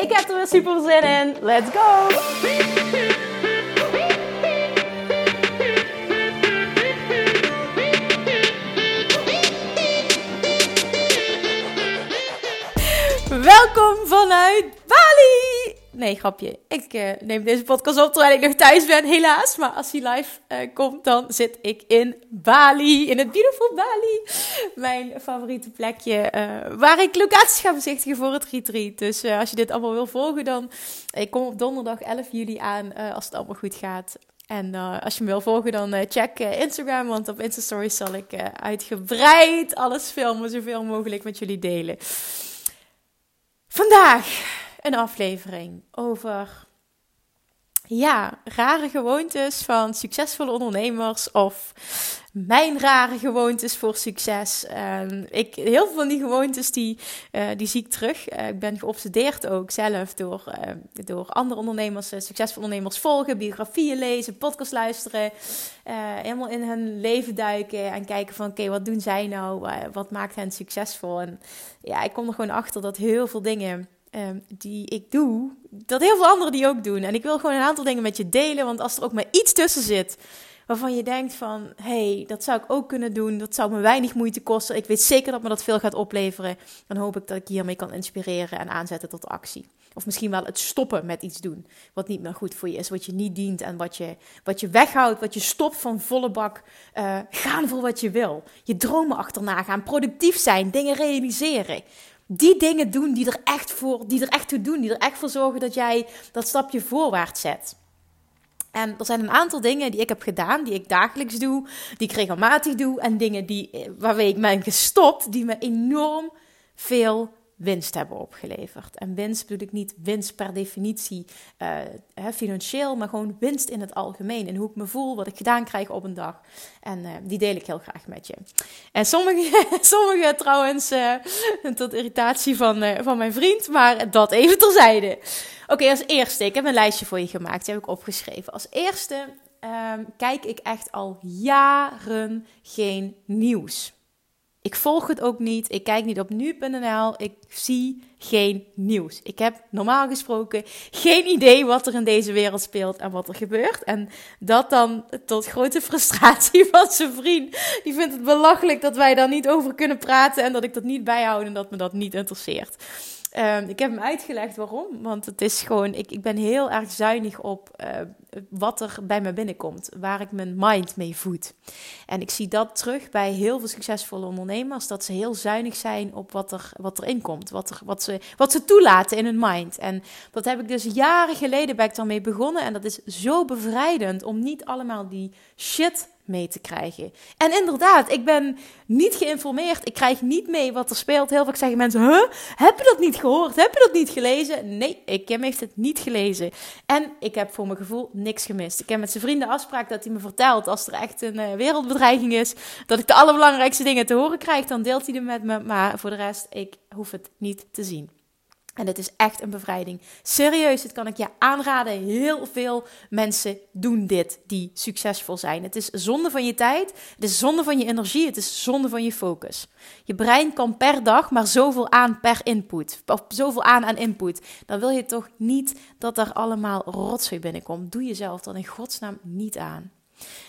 Ik heb er weer super zin in. Let's go! Welkom vanuit Bali! Nee, grapje. Ik uh, neem deze podcast op terwijl ik nog thuis ben, helaas. Maar als hij live uh, komt, dan zit ik in Bali. In het beautiful Bali. Mijn favoriete plekje. Uh, waar ik locaties ga bezichtigen voor het retreat. Dus als je dit allemaal wil volgen, dan... Ik kom op donderdag 11 juli aan, als het allemaal goed gaat. En als je me wil volgen, dan check Instagram. Want op Instastories zal ik uitgebreid alles filmen. Zoveel mogelijk met jullie delen. Vandaag een aflevering over ja, rare gewoontes van succesvolle ondernemers of mijn rare gewoontes voor succes. Uh, ik, heel veel van die gewoontes die, uh, die zie ik terug. Uh, ik ben geobsedeerd ook zelf door, eh, door andere ondernemers, succesvolle ondernemers volgen, biografieën lezen, podcast luisteren. helemaal in hun leven duiken en kijken van oké, wat doen zij nou? wat maakt hen succesvol? En ja, ik kom er gewoon achter dat heel veel dingen Ehm, die ik doe, dat heel veel anderen die ook doen. En ik wil gewoon een aantal dingen met je delen, want als er ook maar iets tussen zit waarvan je denkt van, hey, dat zou ik ook kunnen doen, dat zou me weinig moeite kosten, ik weet zeker dat me dat veel gaat opleveren, dan hoop ik dat ik hiermee kan inspireren en aanzetten tot actie. Of misschien wel het stoppen met iets doen wat niet meer goed voor je is, wat je niet dient en wat je, wat je weghoudt, wat je stopt van volle bak. Uh, gaan voor wat je wil. Je dromen achterna gaan, productief zijn, dingen realiseren die dingen doen die er echt voor, die er echt toe doen, die er echt voor zorgen dat jij dat stapje voorwaarts zet. En er zijn een aantal dingen die ik heb gedaan, die ik dagelijks doe, die ik regelmatig doe, en dingen die, eh, waarmee ik ben gestopt, die me enorm veel winst hebben opgeleverd. En winst bedoel ik niet winst per definitie uh, financieel, maar gewoon winst in het algemeen. En hoe ik me voel, wat ik gedaan krijg op een dag. En uh, die deel ik heel graag met je. En sommige, sommige trouwens, uh, tot irritatie van, van mijn vriend, maar dat even terzijde. Oké, als eerste, ik heb een lijstje voor je gemaakt, die heb ik opgeschreven. Als eerste um, kijk ik echt al jaren geen nieuws. Ik volg het ook niet. Ik kijk niet op nu.nl. Ik zie geen nieuws. Ik heb normaal gesproken geen idee wat er in deze wereld speelt en wat er gebeurt. En dat dan tot grote frustratie van zijn vriend. Die vindt het belachelijk dat wij daar niet over kunnen praten en dat ik dat niet bijhoud en dat me dat niet interesseert. Uh, ik heb hem uitgelegd waarom. Want het is gewoon, ik, ik ben heel erg zuinig op uh, wat er bij me binnenkomt. Waar ik mijn mind mee voed. En ik zie dat terug bij heel veel succesvolle ondernemers. Dat ze heel zuinig zijn op wat, er, wat erin komt. Wat, er, wat, ze, wat ze toelaten in hun mind. En dat heb ik dus jaren geleden ben ik daarmee begonnen. En dat is zo bevrijdend om niet allemaal die shit mee te krijgen. En inderdaad, ik ben niet geïnformeerd. Ik krijg niet mee wat er speelt. Heel vaak zeggen mensen: huh? Heb je dat niet gehoord? Heb je dat niet gelezen? Nee, ik heb het niet gelezen. En ik heb voor mijn gevoel niks gemist. Ik heb met zijn vrienden afspraak dat hij me vertelt als er echt een uh, wereldbedreiging is, dat ik de allerbelangrijkste dingen te horen krijg, dan deelt hij die met me. Maar voor de rest, ik hoef het niet te zien. En het is echt een bevrijding. Serieus, dit kan ik je aanraden. Heel veel mensen doen dit die succesvol zijn. Het is zonde van je tijd, het is zonde van je energie, het is zonde van je focus. Je brein kan per dag maar zoveel aan per input, of zoveel aan aan input. Dan wil je toch niet dat er allemaal rotzooi binnenkomt. Doe jezelf dan in godsnaam niet aan.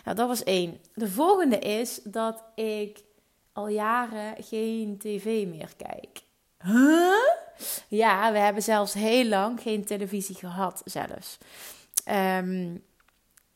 Nou, dat was één. De volgende is dat ik al jaren geen tv meer kijk. Huh? Ja, we hebben zelfs heel lang geen televisie gehad zelfs. Um,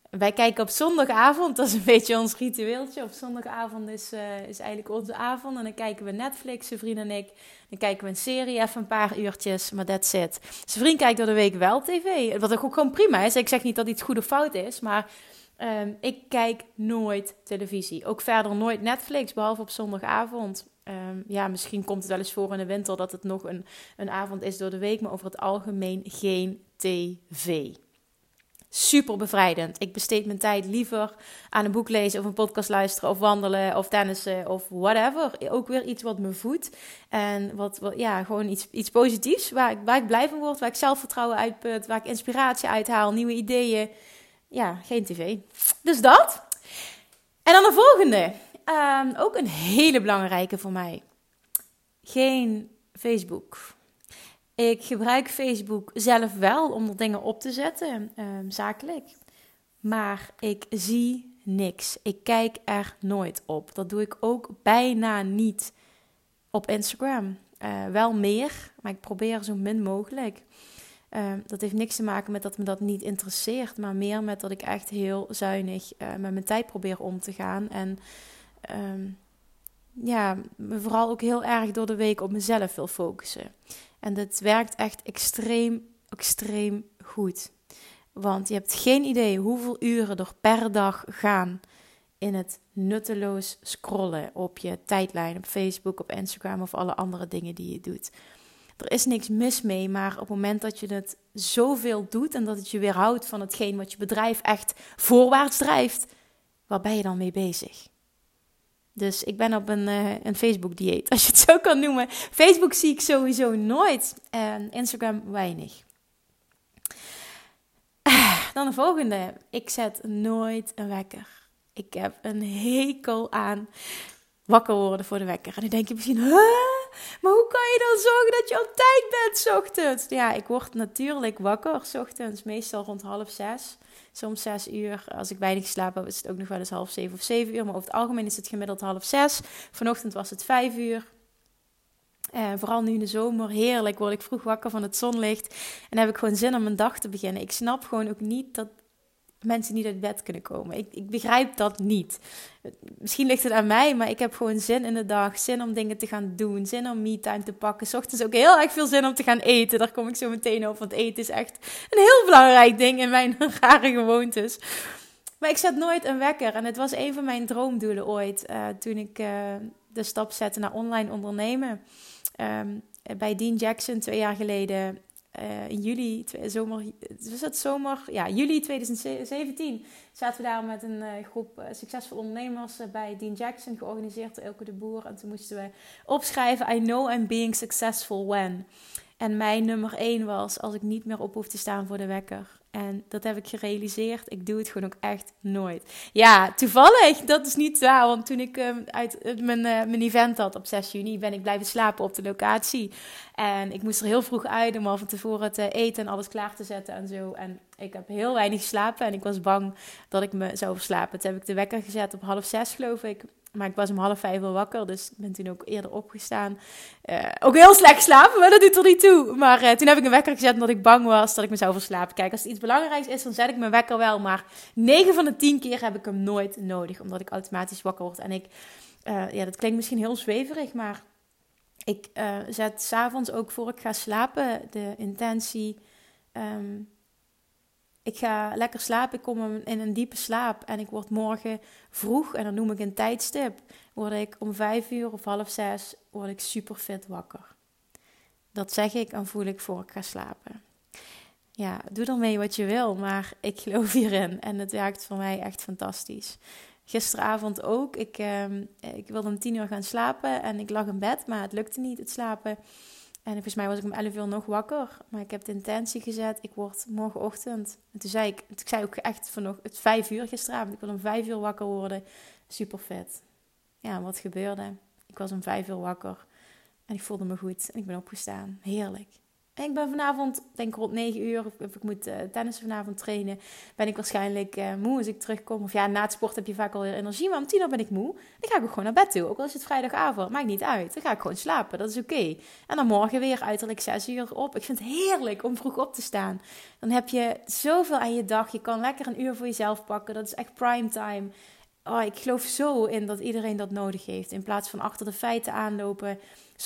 wij kijken op zondagavond, dat is een beetje ons ritueeltje. Op zondagavond is, uh, is eigenlijk onze avond. En dan kijken we Netflix, zijn vriend en ik. Dan kijken we een serie, even een paar uurtjes, maar that's it. Zijn vriend kijkt door de week wel tv, wat ook gewoon prima is. Ik zeg niet dat iets goed of fout is, maar um, ik kijk nooit televisie. Ook verder nooit Netflix, behalve op zondagavond. Ehm, ja, misschien komt het wel eens voor in de winter dat het nog een, een avond is door de week, maar over het algemeen geen tv. Super bevrijdend. Ik besteed mijn tijd liever aan een boek lezen of een podcast luisteren of wandelen of tennissen of whatever. Ook weer iets wat me voedt en wat, wat ja, gewoon iets, iets positiefs waar ik, waar ik blij van word, waar ik zelfvertrouwen uitput, waar ik inspiratie uithaal, nieuwe ideeën. Ja, geen tv. Dus dat. En dan de volgende. Ehm, ook een hele belangrijke voor mij. Geen Facebook. Ik gebruik Facebook zelf wel om er dingen op te zetten, ehm, zakelijk. Maar ik zie niks. Ik kijk er nooit op. Dat doe ik ook bijna niet op Instagram. Uh, wel meer, maar ik probeer zo min mogelijk. Ehm, dat heeft niks te maken met dat me dat niet interesseert, maar meer met dat ik echt heel zuinig uh, met mijn tijd probeer om te gaan. En um, ja, me vooral ook heel erg door de week op mezelf wil focussen. En dat werkt echt extreem, extreem goed. Want je hebt geen idee hoeveel uren er per dag gaan in het nutteloos scrollen op je tijdlijn, op Facebook, op Instagram of alle andere dingen die je doet. Er is niks mis mee, maar op het moment dat je het zoveel doet en dat het je weerhoudt van hetgeen wat je bedrijf echt voorwaarts drijft, waar ben je dan mee bezig? Dus ik ben op een, uh, een Facebook-dieet, als je het zo kan noemen. Facebook zie ik sowieso nooit en Instagram weinig. Dan de volgende. Ik zet nooit een wekker. Ik heb een hekel aan wakker worden voor de wekker. En dan denk je misschien, huh? Maar hoe kan je dan zorgen dat je op tijd bent s ochtends? Ja, ik word natuurlijk wakker s ochtends, meestal rond half zes soms zes uur. Als ik weinig slaap heb, is het ook nog wel eens half zeven of zeven uur. Maar over het algemeen is het gemiddeld half zes. Vanochtend was het vijf uur. Uh, vooral nu in de zomer, heerlijk, word ik vroeg wakker van het zonlicht. En heb ik gewoon zin om mijn dag te beginnen. Ik snap gewoon ook niet dat mensen niet uit bed kunnen komen. Ik, ik begrijp dat niet. Misschien ligt het aan mij, maar ik heb gewoon zin in de dag. Zin om dingen te gaan doen. Zin om me-time te pakken. S ochtends ook heel erg veel zin om te gaan eten. Daar kom ik zo meteen op. Want eten is echt een heel belangrijk ding in mijn rare gewoontes. Maar ik zet nooit een wekker. En het was een van mijn droomdoelen ooit. Uh, toen ik uh, de stap zette naar online ondernemen. Um, bij Dean Jackson twee jaar geleden uh, in juli, zomer, was het zomer, ja, juli 2017 zaten we daar met een uh, groep uh, succesvolle ondernemers bij Dean Jackson, georganiseerd door Elke de Boer. En toen moesten we opschrijven, I know I'm being successful when. En mijn nummer één was, als ik niet meer op hoef te staan voor de wekker. En dat heb ik gerealiseerd. Ik doe het gewoon ook echt nooit. Ja, toevallig. Dat is niet waar. Want toen ik uh, uit mijn, uh, mijn event had op 6 juni, ben ik blijven slapen op de locatie. En ik moest er heel vroeg uit om al van tevoren te eten en alles klaar te zetten en zo. En ik heb heel weinig geslapen en ik was bang dat ik me zou verslapen. Toen heb ik de wekker gezet op half zes, geloof ik. Maar ik was om half vijf al wakker, dus ik ben toen ook eerder opgestaan. Uh, ook heel slecht slapen, maar dat doet er niet toe. Maar uh, toen heb ik een wekker gezet omdat ik bang was dat ik me zou verslapen. Kijk, als het iets belangrijks is, dan zet ik mijn wekker wel. Maar 9 van de 10 keer heb ik hem nooit nodig, omdat ik automatisch wakker word. En ik, uh, ja, dat klinkt misschien heel zweverig, maar ik zet s'avonds ook voor ik ga slapen de intentie... Um, ik ga lekker slapen, ik kom in een diepe slaap en ik word morgen vroeg, en dan noem ik een tijdstip, word ik om vijf uur of half zes, word ik super fit wakker. Dat zeg ik en voel ik voor ik ga slapen. Ja, doe ermee wat je wil, maar ik geloof hierin en het werkt voor mij echt fantastisch. Gisteravond ook, ik, uh, ik wilde om tien uur gaan slapen en ik lag in bed, maar het lukte niet, het slapen. En volgens mij was ik om 11 uur nog wakker. Maar ik heb de intentie gezet. Ik word morgenochtend. En toen zei ik, ik zei ook echt vanochtend, het 5 uur gisteravond. Ik wil om 5 uur wakker worden. Super vet. Ja, wat gebeurde? Ik was om 5 uur wakker. En ik voelde me goed. En ik ben opgestaan. Heerlijk. Ik ben vanavond, denk ik rond 9 uur, of ik moet uh, tennissen vanavond trainen, ben ik waarschijnlijk uh, moe als ik terugkom. Of ja, na het sport heb je vaak alweer energie, maar om 10 uur ben ik moe. Dan ga ik ook gewoon naar bed toe. Ook al is het vrijdagavond, maakt niet uit. Dan ga ik gewoon slapen, dat is oké. En dan morgen weer uiterlijk 6 uur op. Ik vind het heerlijk om vroeg op te staan. Dan heb je zoveel aan je dag. Je kan lekker een uur voor jezelf pakken. Dat is echt prime time. Oh, ik geloof zo in dat iedereen dat nodig heeft. In plaats van achter de feiten aanlopen,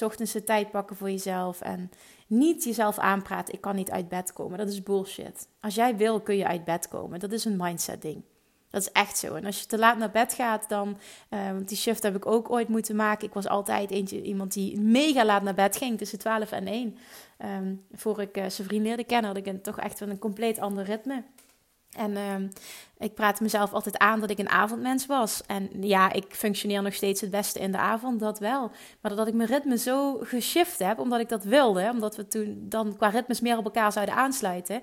ochtends de tijd pakken voor jezelf. En niet jezelf aanpraten, ik kan niet uit bed komen. Dat is bullshit. Als jij wil, kun je uit bed komen. Dat is een mindset ding. Dat is echt zo. En als je te laat naar bed gaat, dan. Want die shift heb ik ook ooit moeten maken. Ik was altijd eentje, iemand die mega laat naar bed ging, tussen 12 en 1. Um, ehm, voor ik uh, zijn vriend leerde kennen, had ik een, toch echt wel een compleet ander ritme. En uh, ik praat mezelf altijd aan dat ik een avondmens was. En ja, ik functioneer nog steeds het beste in de avond, dat wel. Maar dat ik mijn ritme zo geshift heb, omdat ik dat wilde. Omdat we toen dan qua ritmes meer op elkaar zouden aansluiten.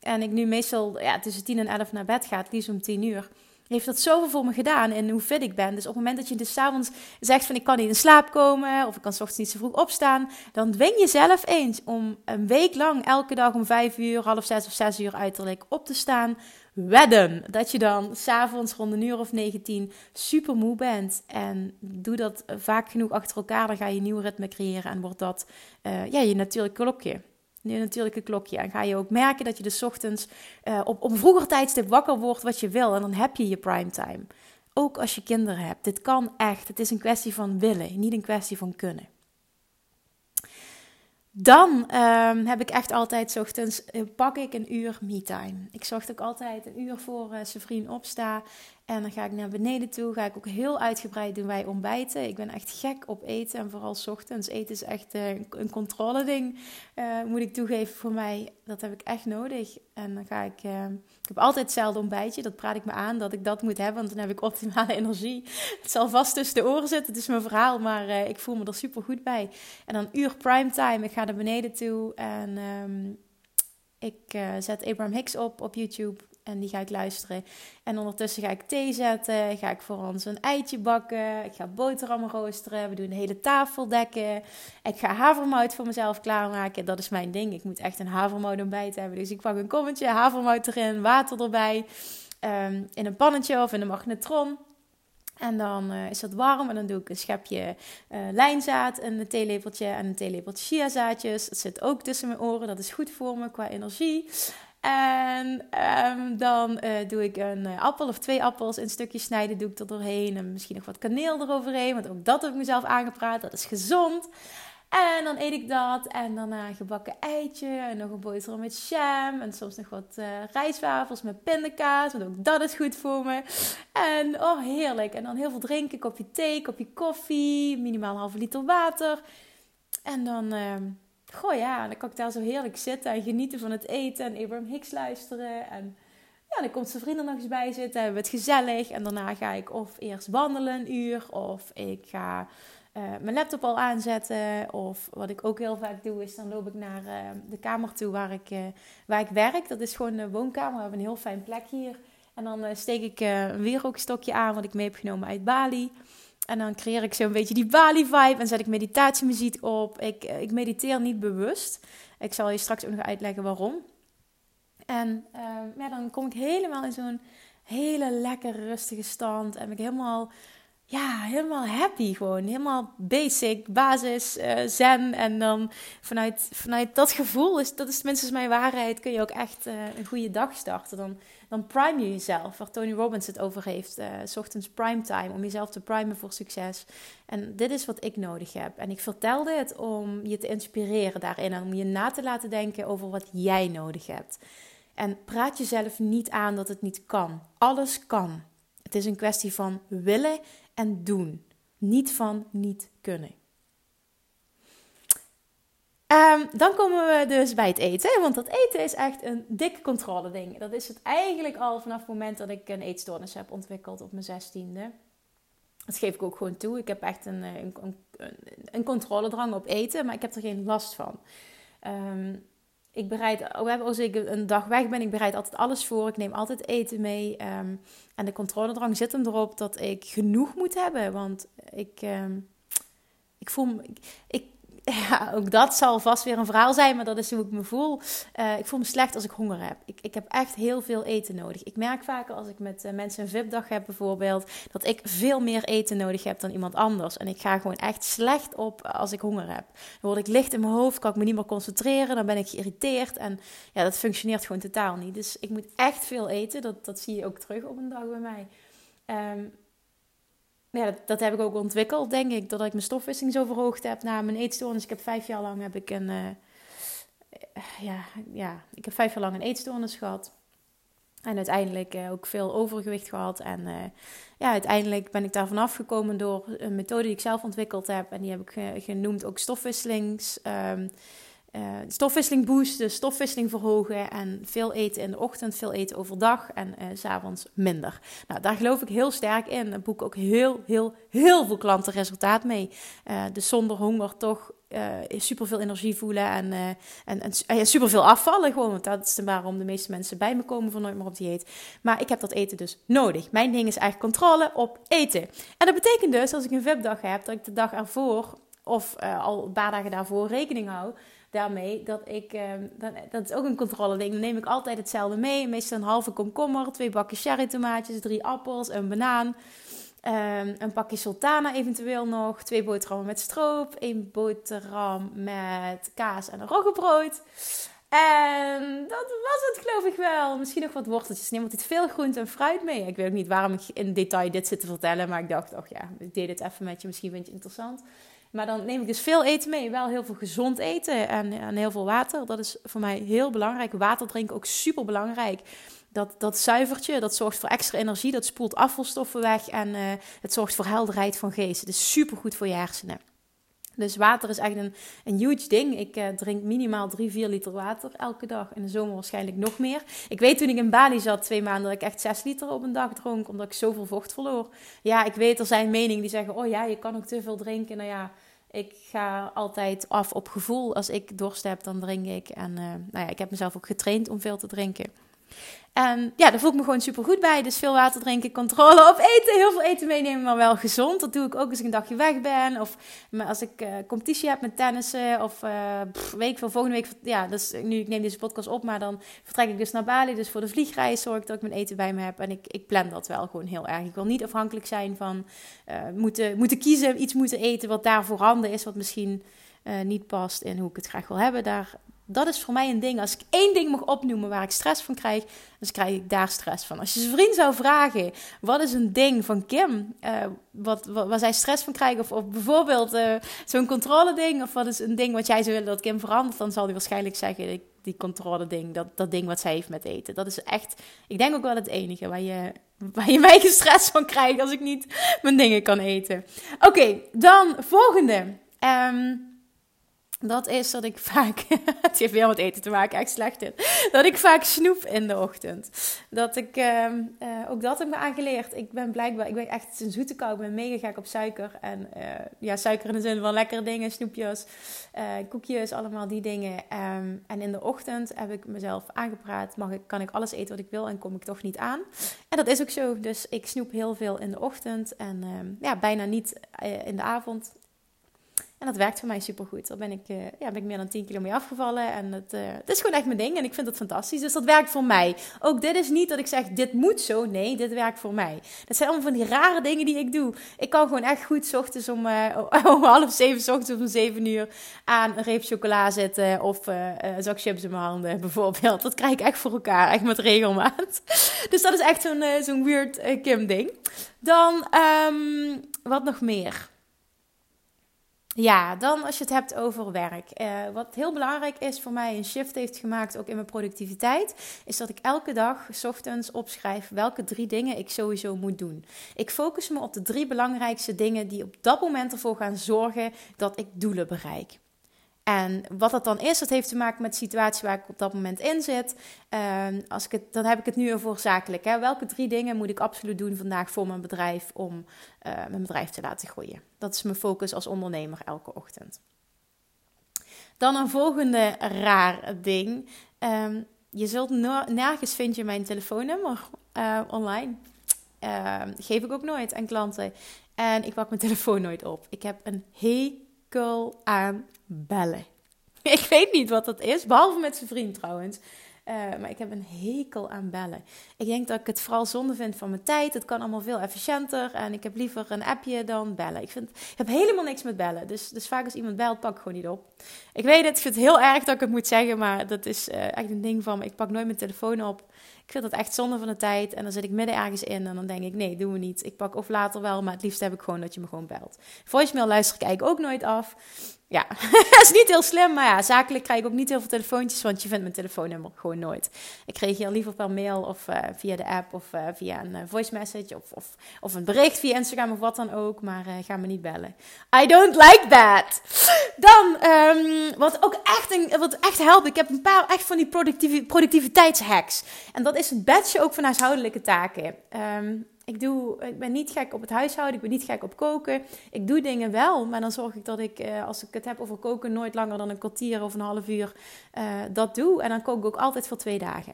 En ik nu meestal ja, tussen 10 en 11 naar bed ga, het liefst om 10 uur heeft dat zoveel voor me gedaan en hoe fit ik ben. Dus op het moment dat je dus avonds zegt van ik kan niet in slaap komen of ik kan s ochtends niet zo vroeg opstaan, dan dwing jezelf eens om een week lang elke dag om vijf uur, half zes of zes uur uiterlijk op te staan. Wedden dat je dan s'avonds rond een uur of 19 super moe bent. En doe dat vaak genoeg achter elkaar, dan ga je een nieuw ritme creëren en wordt dat uh, ja, je natuurlijke klokje nu natuurlijk een klokje. En ga je ook merken dat je dus ochtends uh, op, op een vroeger tijdstip wakker wordt wat je wil. En dan heb je je primetime. Ook als je kinderen hebt. Dit kan echt. Het is een kwestie van willen, niet een kwestie van kunnen. Dan um, heb ik echt altijd ochtends, uh, pak ik een uur me-time. Ik zorg ook altijd een uur voor uh, zijn vriend opsta. En dan ga ik naar beneden toe. Ga ik ook heel uitgebreid doen wij ontbijten. Ik ben echt gek op eten. En vooral ochtends. Eten is echt uh, een controle ding. Moet ik toegeven voor mij. Dat heb ik echt nodig. En dan ga ik... Heb altijd hetzelfde ontbijtje. Dat praat ik me aan dat ik dat moet hebben. Want dan heb ik optimale energie. Het zal vast tussen de oren zitten. Het is mijn verhaal. Maar ik voel me er super goed bij. En dan uur primetime. Ik ga naar beneden toe. En... Um, ik zet Abraham Hicks op op YouTube. En die ga ik luisteren. En ondertussen ga ik thee zetten. Ga ik voor ons een eitje bakken. Ik ga boterhammen roosteren. We doen de hele tafel dekken. Ik ga havermout voor mezelf klaarmaken. Dat is mijn ding. Ik moet echt een havermout ontbijt hebben. Dus ik pak een kommetje, havermout erin, water erbij. Um, in een pannetje of in een magnetron. En dan uh, is dat warm en dan doe ik een schepje uh, lijnzaad, een theelepeltje en een theelepeltje chiazaadjes. Dat zit ook tussen mijn oren, dat is goed voor me qua energie. En um, dan uh, doe ik een uh, appel of twee appels in stukjes snijden, doe ik er doorheen. En misschien nog wat kaneel eroverheen, want ook dat heb ik mezelf aangepraat. Dat is gezond. En dan eet ik dat. En daarna een gebakken eitje. En nog een boterham met jam. En soms nog wat uh, rijstwafels met pindakaas. Want ook dat is goed voor me. En oh, heerlijk. En dan heel veel drinken. Kopje thee, kopje koffie. Minimaal een halve liter water. En dan ehm, goh ja, dan kan ik daar zo heerlijk zitten en genieten van het eten en Abraham Hicks luisteren. En ja, dan komt zijn vrienden nog eens bij zitten, hebben we het gezellig. En daarna ga ik of eerst wandelen een uur, of ik ga uh, mijn laptop al aanzetten. Of wat ik ook heel vaak doe, is dan loop ik naar uh, de kamer toe waar ik, uh, waar ik werk. Dat is gewoon de woonkamer, we hebben een heel fijn plek hier. En dan steek ik een wierookstokje aan, wat ik mee heb genomen uit Bali. En dan creëer ik zo'n beetje die Bali-vibe en zet ik meditatiemuziek op. Ik, ik mediteer niet bewust. Ik zal je straks ook nog uitleggen waarom. En uh, ja, dan kom ik helemaal in zo'n hele lekkere rustige stand. En ben ik helemaal, ja, helemaal happy gewoon. Helemaal basic, basis, uh, zen. En dan vanuit, vanuit dat gevoel, is, dat is minstens mijn waarheid, kun je ook echt uh, een goede dag starten. Dan dan prime je jezelf. Waar Tony Robbins het over heeft. Uh, s ochtends prime time. Om jezelf te primen voor succes. En dit is wat ik nodig heb. En ik vertelde het om je te inspireren daarin. En om je na te laten denken over wat jij nodig hebt. En praat jezelf niet aan dat het niet kan. Alles kan. Het is een kwestie van willen en doen. Niet van niet kunnen. Um, dan komen we dus bij het eten. Want dat eten is echt een dik controle ding. Dat is het eigenlijk al vanaf het moment dat ik een eetstoornis heb ontwikkeld op mijn zestiende. Dat geef ik ook gewoon toe. Ik heb echt een, een, een, een controledrang op eten, maar ik heb er geen last van. Um, ik bereid, als ik een dag weg ben, ik bereid altijd alles voor. Ik neem altijd eten mee. Um, en de controledrang zit hem erop dat ik genoeg moet hebben. Want ik, ik voel me. ik, ja, ook dat zal vast weer een verhaal zijn, maar dat is hoe ik me voel. Uh, ik voel me slecht als ik honger heb. Ik, ik heb echt heel veel eten nodig. Ik merk vaker als ik met uh, mensen een VIP-dag heb bijvoorbeeld, dat ik veel meer eten nodig heb dan iemand anders. En ik ga gewoon echt slecht op als ik honger heb. Dan word ik licht in mijn hoofd, kan ik me niet meer concentreren, dan ben ik geïrriteerd. En ja, dat functioneert gewoon totaal niet. Dus ik moet echt veel eten. Dat, dat zie je ook terug op een dag bij mij. Um, ja, dat, heb ik ook ontwikkeld, denk ik. Doordat ik mijn stofwisseling zo verhoogd heb na mijn eetstoornis. Ik heb vijf jaar lang heb ik een, uh, ja, ja, ik heb vijf jaar lang een eetstoornis gehad. En uiteindelijk ook veel overgewicht gehad. En ja, uiteindelijk ben ik daar vanaf gekomen door een methode die ik zelf ontwikkeld heb. En die heb ik genoemd ook stofwisselings. Um, uh, stofwisseling boosten, stofwisseling verhogen en veel eten in de ochtend, veel eten overdag en s s'avonds minder. Nou, daar geloof ik heel sterk in. Daar boek ook heel, heel, heel veel klanten resultaat mee. Uh, dus zonder honger toch super veel energie voelen en, en, en uh, super veel afvallen. Gewoon, want dat is waarom de meeste mensen bij me komen van nooit meer op dieet. Maar ik heb dat eten dus nodig. Mijn ding is eigenlijk controle op eten. En dat betekent dus, als ik een VIP-dag heb, dat ik de dag ervoor of al een paar dagen daarvoor rekening hou daarmee dat ik, ehm, dat, dat is ook een controle ding. Neem ik altijd hetzelfde mee. Meestal een halve komkommer, twee bakjes cherry tomaatjes, drie appels, een banaan. Um, een pakje sultana eventueel nog. Twee boterhammen met stroop. één boterham met kaas en een roggebrood. En dat was het geloof ik wel. Misschien nog wat worteltjes. Neem altijd veel groente en fruit mee. Ik weet ook niet waarom ik in detail dit zit te vertellen. Maar ik dacht, oh ja, ik deed het even met je. Misschien vind je het interessant. Maar dan neem ik dus veel eten mee. Wel heel veel gezond eten en, en heel veel water. Dat is voor mij heel belangrijk. Water drinken ook super belangrijk. Dat, dat zuivertje, dat zorgt voor extra energie. Dat spoelt afvalstoffen weg. En uh, het zorgt voor helderheid van geest. Het is super goed voor je hersenen. Dus water is echt een, een huge ding. Ik uh, drink minimaal 3, 4 liter water elke dag. In de zomer waarschijnlijk nog meer. Ik weet toen ik in Bali zat, twee maanden, dat ik echt 6 liter op een dag dronk. Omdat ik zoveel vocht verloor. Ja, ik weet, er zijn meningen die zeggen: oh ja, je kan ook te veel drinken. Nou ja, ik ga altijd af op gevoel. Als ik dorst heb, dan drink ik. En uh, nou ja, ik heb mezelf ook getraind om veel te drinken. En ja, daar voel ik me gewoon super goed bij. Dus veel water drinken, controle op eten, heel veel eten meenemen, maar wel gezond. Dat doe ik ook als ik een dagje weg ben. Of als ik uh, competitie heb met tennissen. Of uh, week van volgende week. Ja, dus nu ik neem deze podcast op, maar dan vertrek ik dus naar Bali. Dus voor de vliegreis zorg ik dat ik mijn eten bij me heb. En ik, ik plan dat wel gewoon heel erg. Ik wil niet afhankelijk zijn van uh, moeten, moeten kiezen, iets moeten eten wat daar voorhanden is, wat misschien niet past in hoe ik het graag wil hebben. Daar, dat is voor mij een ding. Als ik één ding mag opnoemen waar ik stress van krijg, dan krijg ik daar stress van. Als je zijn vriend zou vragen, wat is een ding van Kim, uh, wat, waar zij stress van krijgt, of, of bijvoorbeeld uh, zo'n controle ding, of wat is een ding wat jij zou willen dat Kim verandert, dan zal hij waarschijnlijk zeggen, die controle ding, dat, dat ding wat zij heeft met eten. Dat is echt, ik denk ook wel het enige waar je, waar je mij stress van krijgt als ik niet mijn dingen kan eten. Oké, dan volgende. Um, dat is dat ik vaak, het heeft weer met eten te maken, echt slecht in, dat ik vaak snoep in de ochtend. Dat ik, uh, uh, ook dat heb ik me aangeleerd. Ik ben blijkbaar, ik ben echt een zoete kou, ik ben mega gek op suiker. En uh, ja, suiker in de zin van lekkere dingen, snoepjes, eh, koekjes, allemaal die dingen. Um, en in de ochtend heb ik mezelf aangepraat, mag ik, kan ik alles eten wat ik wil en kom ik toch niet aan. En dat is ook zo, dus ik snoep heel veel in de ochtend en um, ja, bijna niet in de avond. En dat werkt voor mij supergoed. Daar ben ik, uh, ja, ben ik meer dan 10 kilo mee afgevallen. En het, uh, het is gewoon echt mijn ding. En ik vind het fantastisch. Dus dat werkt voor mij. Ook dit is niet dat ik zeg, dit moet zo. Nee, dit werkt voor mij. Dat zijn allemaal van die rare dingen die ik doe. Ik kan gewoon echt goed ochtends om, uh, om half zeven, ochtends om zeven uur aan een reep chocola zitten. Of een zak chips in mijn handen, bijvoorbeeld. Dat krijg ik echt voor elkaar. Echt met regelmaat. Dus dat is echt zo'n weird Kim ding. Dan, um, wat nog meer? Ja, dan als je het hebt over werk. Uh, wat heel belangrijk is voor mij, een shift heeft gemaakt ook in mijn productiviteit, is dat ik elke dag ochtends opschrijf welke drie dingen ik sowieso moet doen. Ik focus me op de drie belangrijkste dingen die op dat moment ervoor gaan zorgen dat ik doelen bereik. En wat dat dan is, dat heeft te maken met de situatie waar ik op dat moment in zit. Uh, als ik het, dan heb ik het nu over zakelijk. Hè. Welke drie dingen moet ik absoluut doen vandaag voor mijn bedrijf om uh, mijn bedrijf te laten groeien? Dat is mijn focus als ondernemer elke ochtend. Dan een volgende raar ding. Um, je zult nergens vind je mijn telefoonnummer uh, online. Ehm, geef ik ook nooit aan klanten. En ik pak mijn telefoon nooit op. Ik heb een hekel aan bellen. Ik weet niet wat dat is, behalve met zijn vriend trouwens. Uh, maar ik heb een hekel aan bellen. Ik denk dat ik het vooral zonde vind van mijn tijd. Het kan allemaal veel efficiënter. En ik heb liever een appje dan bellen. Ik, vind, ik heb helemaal niks met bellen. Dus, dus vaak als iemand belt, pak ik gewoon niet op. Ik weet het, ik het heel erg dat ik het moet zeggen. Maar dat is uh, echt een ding van. Ik pak nooit mijn telefoon op. Ik vind dat echt zonde van de tijd. En dan zit ik midden ergens in en dan denk ik, nee, doen we niet. Ik pak of later wel, maar het liefst heb ik gewoon dat je me gewoon belt. Voicemail luister ik eigenlijk ook nooit af. Ja, dat is niet heel slim, maar ja, zakelijk krijg ik ook niet heel veel telefoontjes, want je vindt mijn telefoonnummer gewoon nooit. Ik reageer liever per mail of uh, via de app of uh, via een uh, voice message of, of, een bericht via Instagram of wat dan ook, maar ga me niet bellen. I don't like that. Dan, um, wat ook echt, een, wat echt helpt, ik heb een paar echt van die productivi productiviteitshacks. En dat is het badge ook van huishoudelijke taken. Um, ik, doe, ik ben niet gek op het huishouden, ik ben niet gek op koken. Ik doe dingen wel, maar dan zorg ik dat ik, eh, als ik het heb over koken, nooit langer dan een kwartier of een half uur uh, dat doe. En dan kook ik ook altijd voor twee dagen.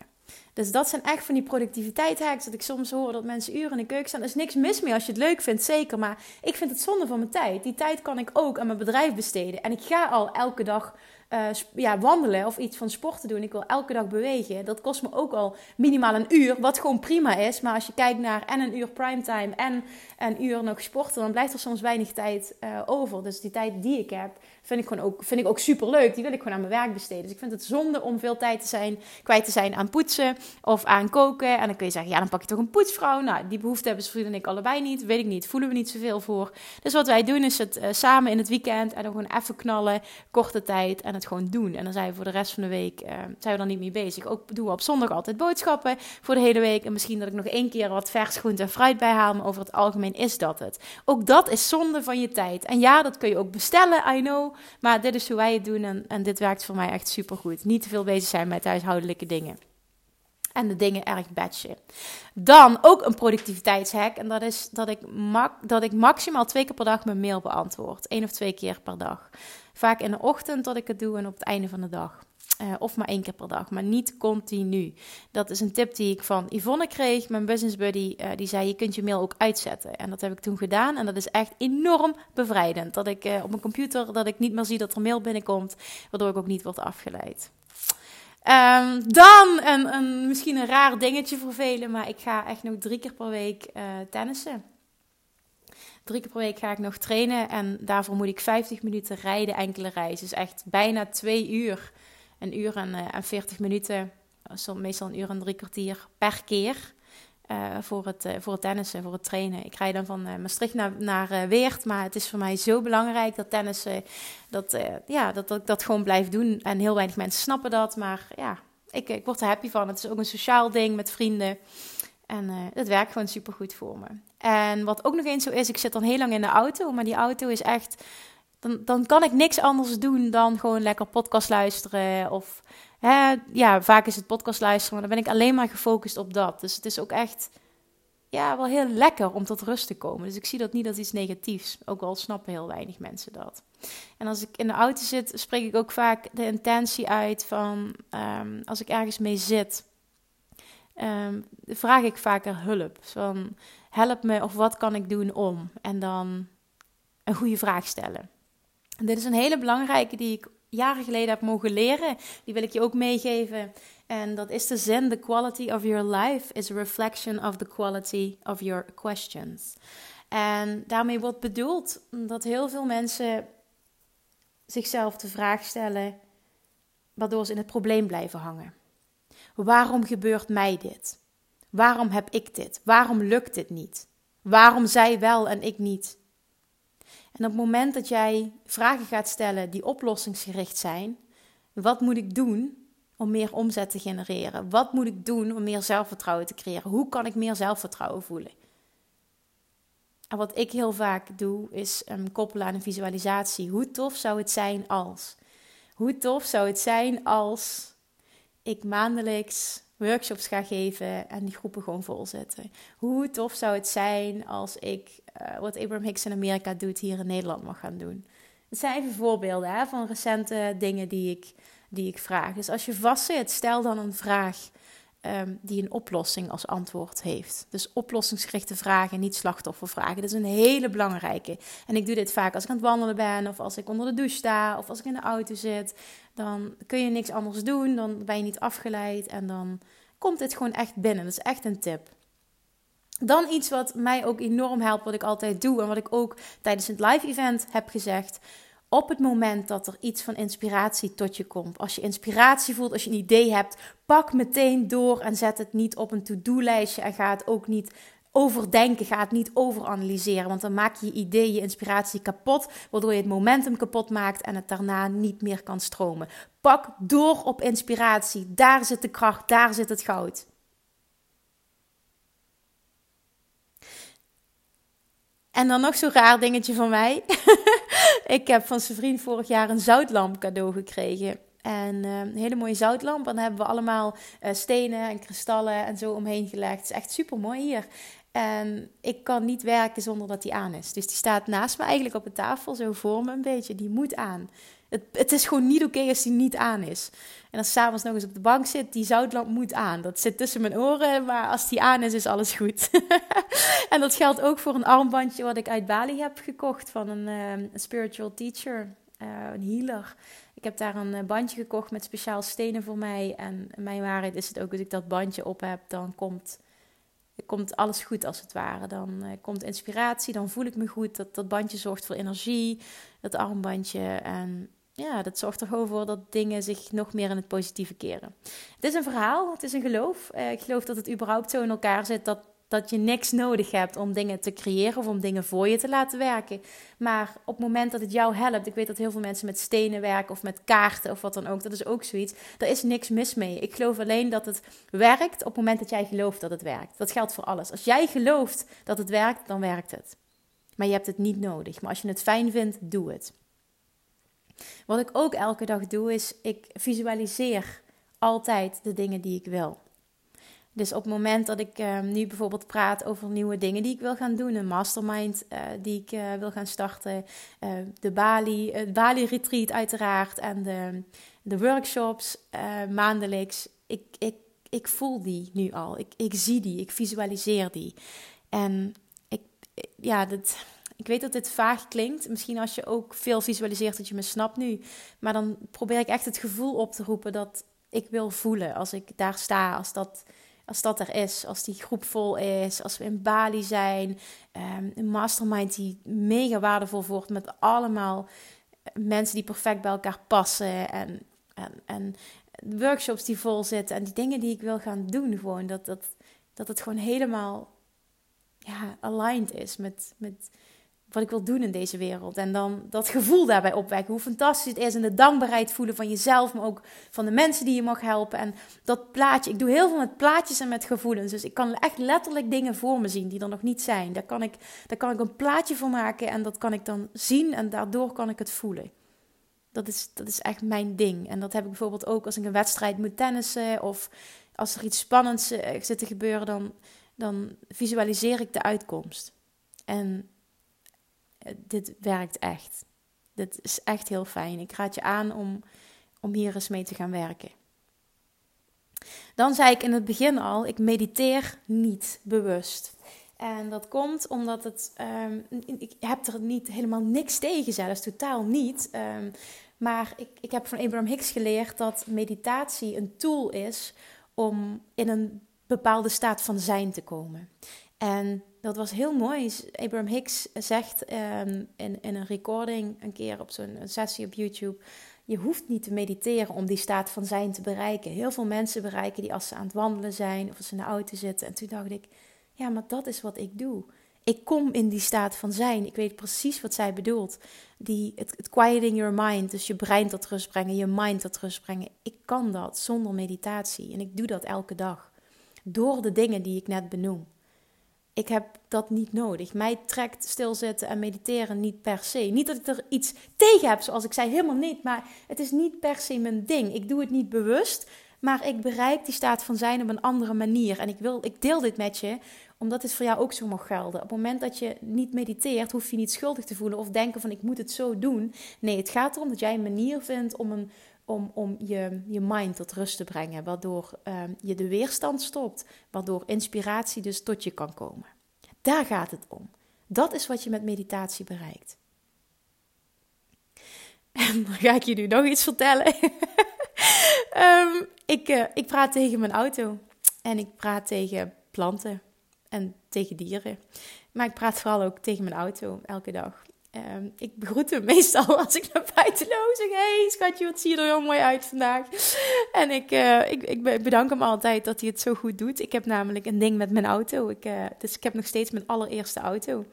Dus dat zijn echt van die productiviteit Dat ik soms hoor dat mensen uren in de keuken staan. Er is niks mis mee als je het leuk vindt, zeker. Maar ik vind het zonde van mijn tijd. Die tijd kan ik ook aan mijn bedrijf besteden. En ik ga al elke dag uh, ja, wandelen of iets van sporten doen. Ik wil elke dag bewegen. Dat kost me ook al minimaal een uur, wat gewoon prima is. Maar als je kijkt naar en een uur primetime en een uur nog sporten, dan blijft er soms weinig tijd uh, over. Dus die tijd die ik heb, vind ik gewoon ook, vind ik ook super leuk. Die wil ik gewoon aan mijn werk besteden. Dus ik vind het zonde om veel tijd te zijn, kwijt te zijn aan poetsen of aan koken. En dan kun je zeggen, ja, dan pak je toch een poetsvrouw. Nou, die behoefte hebben ze vrienden en ik allebei niet. Weet ik niet, voelen we niet zoveel voor. Dus wat wij doen is het uh, samen in het weekend en dan gewoon even knallen, korte tijd en het gewoon doen. En dan zijn we voor de rest van de week, uh, zijn we dan niet mee bezig. Ook doen we op zondag altijd boodschappen voor de hele week. En misschien dat ik nog één keer wat vers groente en fruit bijhaal, maar over het algemeen is dat het. Ook dat is zonde van je tijd. En ja, dat kun je ook bestellen, I know. Maar dit is hoe wij het doen en, en dit werkt voor mij echt super goed. Niet te veel bezig zijn met huishoudelijke dingen. En de dingen erg batchen. Dan ook een productiviteitshack. En dat is dat ik, dat ik maximaal twee keer per dag mijn mail beantwoord. Eén of twee keer per dag. Vaak in de ochtend dat ik het doe en op het einde van de dag. Uh, of maar één keer per dag, maar niet continu. Dat is een tip die ik van Yvonne kreeg, mijn business buddy. Uh, die zei: Je kunt je mail ook uitzetten. En dat heb ik toen gedaan. En dat is echt enorm bevrijdend. Dat ik uh, op mijn computer dat ik niet meer zie dat er mail binnenkomt, waardoor ik ook niet word afgeleid. Um, dan een, een, misschien een raar dingetje voor velen, maar ik ga echt nog drie keer per week tennissen. Drie keer per week ga ik nog trainen en daarvoor moet ik 50 minuten rijden, enkele reizen. Dus echt bijna twee uur een uur en, uh, en 40 minuten, meestal een uur en drie kwartier per keer. Uh, voor, het, voor het tennissen, voor het trainen. Ik rijd dan van Maastricht naar, naar Weert, maar het is voor mij zo belangrijk dat tennissen, dat, ja, dat, dat ik dat gewoon blijf doen. En heel weinig mensen snappen dat, maar ja, ik, ik word er happy van. Het is ook een sociaal ding met vrienden. En het werkt gewoon super goed voor me. En wat ook nog eens zo is, ik zit dan heel lang in de auto, maar die auto is echt dan, dan kan ik niks anders doen dan gewoon lekker podcast luisteren. Of hè, ja, vaak is het podcast luisteren, maar dan ben ik alleen maar gefocust op dat. Dus het is ook echt ja, wel heel lekker om tot rust te komen. Dus ik zie dat niet als iets negatiefs. Ook al snappen heel weinig mensen dat. En als ik in de auto zit, spreek ik ook vaak de intentie uit van um, als ik ergens mee zit. Um, vraag ik vaker hulp. Van help me of wat kan ik doen om? En dan een goede vraag stellen dit is een hele belangrijke die ik jaren geleden heb mogen leren. Die wil ik je ook meegeven. En dat is de zin: The quality of your life is a reflection of the quality of your questions. En daarmee wordt bedoeld dat heel veel mensen zichzelf de vraag stellen, waardoor ze in het probleem blijven hangen. Waarom gebeurt mij dit? Waarom heb ik dit? Waarom lukt dit niet? Waarom zij wel en ik niet? En op het moment dat jij vragen gaat stellen die oplossingsgericht zijn, wat moet ik doen om meer omzet te genereren? Wat moet ik doen om meer zelfvertrouwen te creëren? Hoe kan ik meer zelfvertrouwen voelen? En wat ik heel vaak doe, is um, koppelen aan een visualisatie. Hoe tof zou het zijn als? Hoe tof zou het zijn als ik maandelijks workshops ga geven en die groepen gewoon vol zitten? Hoe tof zou het zijn als ik uh, wat Abraham Hicks in Amerika doet, hier in Nederland mag gaan doen. Het zijn even voorbeelden hè, van recente dingen die ik, die ik vraag. Dus als je vastzit, stel dan een vraag um, die een oplossing als antwoord heeft. Dus oplossingsgerichte vragen, niet slachtoffervragen. Dat is een hele belangrijke. En ik doe dit vaak als ik aan het wandelen ben, of als ik onder de douche sta, of als ik in de auto zit. Dan kun je niks anders doen, dan ben je niet afgeleid en dan komt dit gewoon echt binnen. Dat is echt een tip. Dan iets wat mij ook enorm helpt, wat ik altijd doe en wat ik ook tijdens het live event heb gezegd. Op het moment dat er iets van inspiratie tot je komt. Als je inspiratie voelt, als je een idee hebt, pak meteen door en zet het niet op een to-do-lijstje en ga het ook niet overdenken, ga het niet overanalyseren, want dan maak je je idee, je inspiratie kapot, waardoor je het momentum kapot maakt en het daarna niet meer kan stromen. Pak door op inspiratie, daar zit de kracht, daar zit het goud. En dan nog zo'n raar dingetje van mij. ik heb van zijn vriend vorig jaar een zoutlamp cadeau gekregen. En uh, een hele mooie zoutlamp. En dan hebben we allemaal uh, stenen en kristallen en zo omheen gelegd. Het is echt super mooi hier. En ik kan niet werken zonder dat die aan is. Dus die staat naast me eigenlijk op de tafel, zo voor me een beetje. Die moet aan. Het, het is gewoon niet oké als die niet aan is. En als s'avonds nog eens op de bank zit, die zoutlamp moet aan. Dat zit tussen mijn oren, maar als die aan is, is alles goed. en dat geldt ook voor een armbandje wat ik uit Bali heb gekocht van een, uh, spiritual teacher, uh, een healer. Ik heb daar een eh, bandje gekocht met speciaal stenen voor mij. En mijn waarheid is het ook, als ik dat bandje op heb, dan komt komt alles goed als het ware. Dan uh, komt inspiratie, dan voel ik me goed. Dat, dat bandje zorgt voor energie, dat armbandje. En ja, dat zorgt er gewoon voor dat dingen zich nog meer in het positieve keren. Het is een verhaal, het is een geloof. Uh, ik geloof dat het überhaupt zo in elkaar zit dat dat je niks nodig hebt om dingen te creëren of om dingen voor je te laten werken. Maar op het moment dat het jou helpt, ik weet dat heel veel mensen met stenen werken of met kaarten of wat dan ook, dat is ook zoiets. Daar is niks mis mee. Ik geloof alleen dat het werkt op het moment dat jij gelooft dat het werkt. Dat geldt voor alles. Als jij gelooft dat het werkt, dan werkt het. Maar je hebt het niet nodig. Maar als je het fijn vindt, doe het. Wat ik ook elke dag doe, is ik visualiseer altijd de dingen die ik wil. Dus op het moment dat ik uh, nu bijvoorbeeld praat over nieuwe dingen die ik wil gaan doen, een mastermind uh, die ik uh, wil gaan starten, de Bali, het Bali retreat uiteraard en de, de workshops maandelijks. Ik, ik, ik voel die nu al. Ik, ik zie die, ik visualiseer die. En ik, ja, dat, ik weet dat dit vaag klinkt. Misschien als je ook veel visualiseert dat je me snapt nu. Maar dan probeer ik echt het gevoel op te roepen dat ik wil voelen als ik daar sta, als dat als dat er is, als die groep vol is, als we in Bali zijn, um, een mastermind die mega waardevol wordt met allemaal mensen die perfect bij elkaar passen en, en, en workshops die vol zitten en die dingen die ik wil gaan doen, gewoon dat, dat, dat het gewoon helemaal ja, aligned is met, met wat ik wil doen in deze wereld. En dan dat gevoel daarbij opwekken. Hoe fantastisch het is. En de dankbaarheid voelen van jezelf, maar ook van de mensen die je mag helpen. En dat plaatje. Ik doe heel veel met plaatjes en met gevoelens. Dus ik kan echt letterlijk dingen voor me zien die er nog niet zijn. Daar kan ik, daar kan ik een plaatje voor maken en dat kan ik dan zien. En daardoor kan ik het voelen. Dat is, dat is echt mijn ding. En dat heb ik bijvoorbeeld ook als ik een wedstrijd moet tennissen. Of als er iets spannends eh, zit te gebeuren, dan, dan visualiseer ik de uitkomst. En dit werkt echt. Dit is echt heel fijn. Ik raad je aan om, om hier eens mee te gaan werken. Dan zei ik in het begin al, ik mediteer niet bewust. En dat komt omdat het, um, ik heb er niet helemaal niks tegen zelfs, totaal niet. Um, maar ik, ik heb van Abraham Hicks geleerd dat meditatie een tool is om in een bepaalde staat van zijn te komen. En dat was heel mooi. Abraham Hicks zegt um, in, in een recording een keer op zo'n sessie op YouTube. Je hoeft niet te mediteren om die staat van zijn te bereiken. Heel veel mensen bereiken die als ze aan het wandelen zijn of als ze in de auto zitten. En toen dacht ik, ja, maar dat is wat ik doe. Ik kom in die staat van zijn. Ik weet precies wat zij bedoelt. Die, het, het quieting your mind, dus je brein tot rust brengen, je mind tot rust brengen. Ik kan dat zonder meditatie. En ik doe dat elke dag. Door de dingen die ik net benoem ik heb dat niet nodig. Mij trekt stilzitten en mediteren niet per se. Niet dat ik er iets tegen heb, zoals ik zei, helemaal niet. Maar het is niet per se mijn ding. Ik doe het niet bewust, maar ik bereik die staat van zijn op een andere manier. En ik, wil, ik deel dit met je, omdat het voor jou ook zo mag gelden. Op het moment dat je niet mediteert, hoef je niet schuldig te voelen of denken van ik moet het zo doen. Nee, het gaat erom dat jij een manier vindt om, een, om, om je, je mind tot rust te brengen. Waardoor ehm, je de weerstand stopt. Waardoor inspiratie dus tot je kan komen. Daar gaat het om. Dat is wat je met meditatie bereikt. En ga ik je nu nog iets vertellen. Ehm, ik, uh, ik praat tegen mijn auto. En ik praat tegen planten en tegen dieren. Maar ik praat vooral ook tegen mijn auto elke dag. Ehm, ik begroet hem meestal als ik naar buiten loop. Zeg, hey schatje, wat zie je er heel mooi uit vandaag. En ik, uh, ik, ik bedank hem altijd dat hij het zo goed doet. Ik heb namelijk een ding met mijn auto. Ik, uh, dus ik heb nog steeds mijn allereerste auto.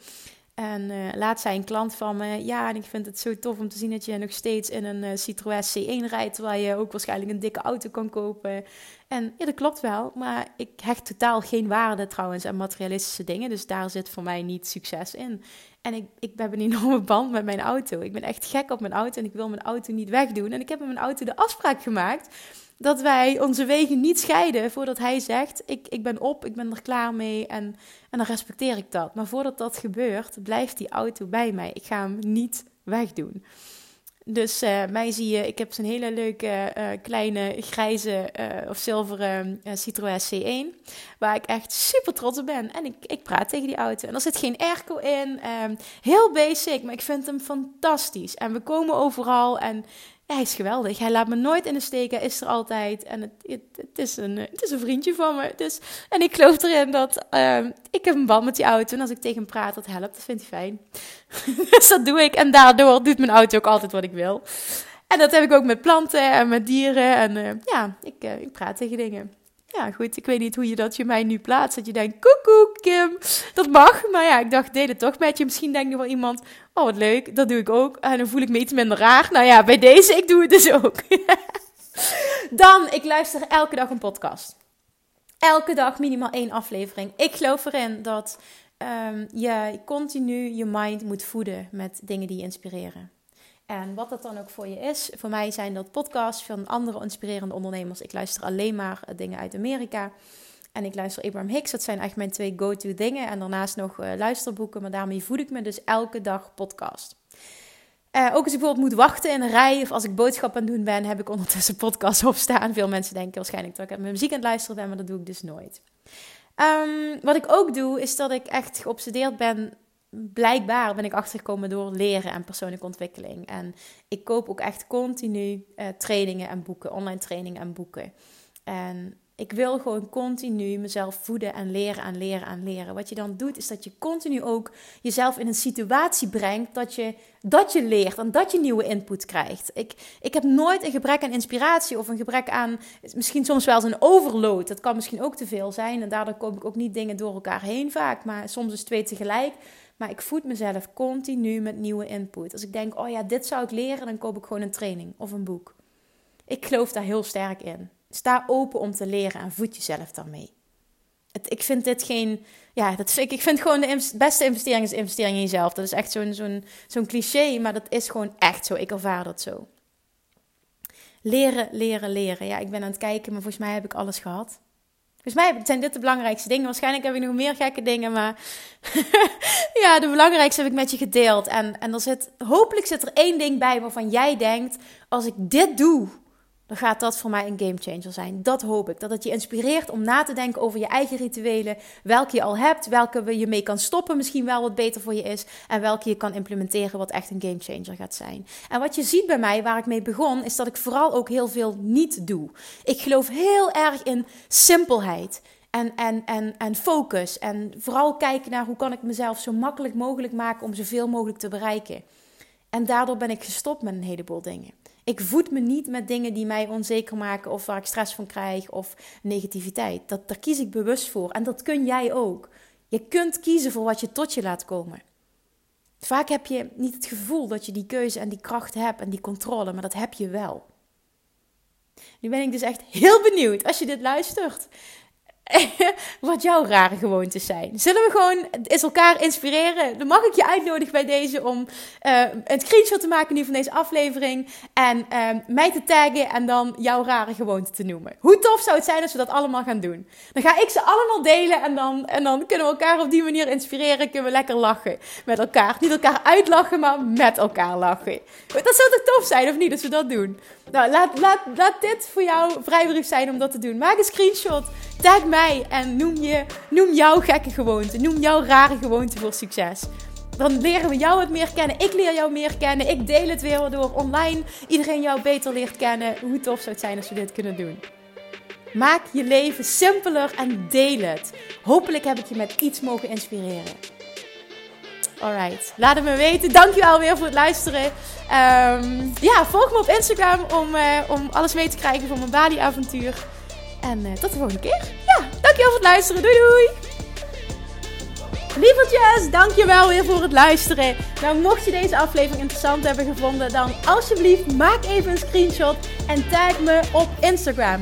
En uh, laat zei een klant van me, ja, en ik vind het zo tof om te zien dat je nog steeds in een uh, Citroën C1 rijdt, terwijl je ook waarschijnlijk een dikke auto kan kopen. En ja, dat klopt wel, maar ik hecht totaal geen waarde trouwens aan materialistische dingen, dus daar zit voor mij niet succes in. En ik, ik heb een enorme band met mijn auto. Ik ben echt gek op mijn auto en ik wil mijn auto niet wegdoen. En ik heb met mijn auto de afspraak gemaakt dat wij onze wegen niet scheiden voordat hij zegt: ik, ik ben op, ik ben er klaar mee en, en dan respecteer ik dat. Maar voordat dat gebeurt, blijft die auto bij mij. Ik ga hem niet wegdoen. Dus uh, mij zie je, ik heb zo'n hele leuke uh, kleine grijze uh, of zilveren Citroën C1. Waar ik echt super trots op ben. En ik, ik praat tegen die auto. En er zit geen airco in. Um, heel basic, maar ik vind hem fantastisch. En we komen overal. En hij is geweldig. Hij laat me nooit in de steek. Hij is er altijd. En het, het, is, een, het is een vriendje van me. Dus, en ik geloof erin dat uh, ik heb een band met die auto. En als ik tegen hem praat, dat helpt. Dat vindt hij fijn. dus dat doe ik. En daardoor doet mijn auto ook altijd wat ik wil. En dat heb ik ook met planten en met dieren. En uh, ja, ik, uh, ik praat tegen dingen ja, goed, ik weet niet hoe je dat je mij nu plaatst. Dat je denkt, koekoek Kim, dat mag. Maar ja, ik dacht, deel het toch met je. Misschien denkt er wel iemand, oh wat leuk, dat doe ik ook. En dan voel ik me iets minder raar. Nou ja, bij deze, ik doe het dus ook. dan, ik luister elke dag een podcast. Elke dag minimaal één aflevering. Ik geloof erin dat um, je continu je mind moet voeden met dingen die je inspireren. En wat dat dan ook voor je is. Voor mij zijn dat podcasts van andere inspirerende ondernemers. Ik luister alleen maar eh, dingen uit Amerika. En ik luister Abraham Hicks. Dat zijn echt mijn twee go-to dingen. En daarnaast nog uh, luisterboeken. Maar daarmee voed ik me dus elke dag podcast. Uh, ook als ik bijvoorbeeld moet wachten in een rij of als ik boodschappen aan het doen ben, heb ik ondertussen podcasts opstaan. Veel mensen denken waarschijnlijk dat ik mijn muziek aan het luisteren ben, maar dat doe ik dus nooit. Um, wat ik ook doe, is dat ik echt geobsedeerd ben blijkbaar ben ik achtergekomen door leren en persoonlijke ontwikkeling. En ik koop ook echt continu uh, trainingen en boeken, online trainingen en boeken. En ik wil gewoon continu mezelf voeden en leren en leren en leren. Wat je dan doet, is dat je continu ook jezelf in een situatie brengt dat je, dat je leert en dat je nieuwe input krijgt. Ik, ik heb nooit een gebrek aan inspiratie of een gebrek aan, misschien soms wel eens een overload. Dat kan misschien ook te veel zijn en daardoor koop ik ook niet dingen door elkaar heen vaak, maar soms is twee tegelijk. Maar ik voed mezelf continu met nieuwe input. Als ik denk, oh ja, dit zou ik leren, dan koop ik gewoon een training of een boek. Ik geloof daar heel sterk in. Sta open om te leren en voed jezelf daarmee. Het, ik vind dit geen. Ja, dat, ik, ik vind gewoon de beste investering is investering in jezelf. Dat is echt zo'n zo'n zo'n cliché, maar dat is gewoon echt zo. Ik ervaar dat zo. Leren, leren, leren. Ja, ik ben aan het kijken, maar volgens mij heb ik alles gehad. Volgens mij zijn dit de belangrijkste dingen. Waarschijnlijk heb ik nog meer gekke dingen, maar ja, de belangrijkste heb ik met je gedeeld. En, en er zit, hopelijk zit er één ding bij waarvan jij denkt: als ik dit doe, dan gaat dat voor mij een gamechanger zijn. Dat hoop ik. Dat het je inspireert om na te denken over je eigen rituelen. Welke je al hebt, welke je mee kan stoppen, misschien wel wat beter voor je is. En welke je kan implementeren, wat echt een gamechanger gaat zijn. En wat je ziet bij mij, waar ik mee begon, is dat ik vooral ook heel veel niet doe. Ik geloof heel erg in simpelheid. En, en, en, en focus. En vooral kijken naar hoe kan ik mezelf zo makkelijk mogelijk maken om zoveel mogelijk te bereiken. En daardoor ben ik gestopt met een heleboel dingen. Ik voed me niet met dingen die mij onzeker maken of waar ik stress van krijg of negativiteit. Dat, daar kies ik bewust voor. En dat kun jij ook. Je kunt kiezen voor wat je tot je laat komen. Vaak heb je niet het gevoel dat je die keuze en die kracht hebt en die controle, maar dat heb je wel. Nu ben ik dus echt heel benieuwd als je dit luistert. wat jouw rare gewoontes zijn. Zullen we gewoon eens elkaar inspireren? Dan mag ik je uitnodigen bij deze om uh, een screenshot te maken nu van deze aflevering. En uh, mij te taggen en dan jouw rare gewoonte te noemen. Hoe tof zou het zijn als we dat allemaal gaan doen? Dan ga ik ze allemaal delen en dan, en dan kunnen we elkaar op die manier inspireren. Kunnen we lekker lachen met elkaar. Niet elkaar uitlachen, maar met elkaar lachen. Dat zou toch tof zijn, of niet, als we dat doen? Nou, laat, laat, laat dit voor jou vrijbrief zijn om dat te doen. Maak een screenshot, tag mij en noem, je, noem jouw gekke gewoonte. Noem jouw rare gewoonte voor succes. Dan leren we jou wat meer kennen. Ik leer jou meer kennen. Ik deel het weer waardoor online iedereen jou beter leert kennen. Hoe tof zou het zijn als we dit kunnen doen. Maak je leven simpeler en deel het. Hopelijk heb ik je met iets mogen inspireren. Alright, laat het me weten. Dankjewel weer voor het luisteren. Um, ja, volg me op Instagram om, uh, om alles mee te krijgen van mijn Bali-avontuur. En uh, tot de volgende keer. Ja, dankjewel voor het luisteren. Doei doei! Lievertjes, dankjewel weer voor het luisteren. Nou, mocht je deze aflevering interessant hebben gevonden, dan alsjeblieft maak even een screenshot en tag me op Instagram.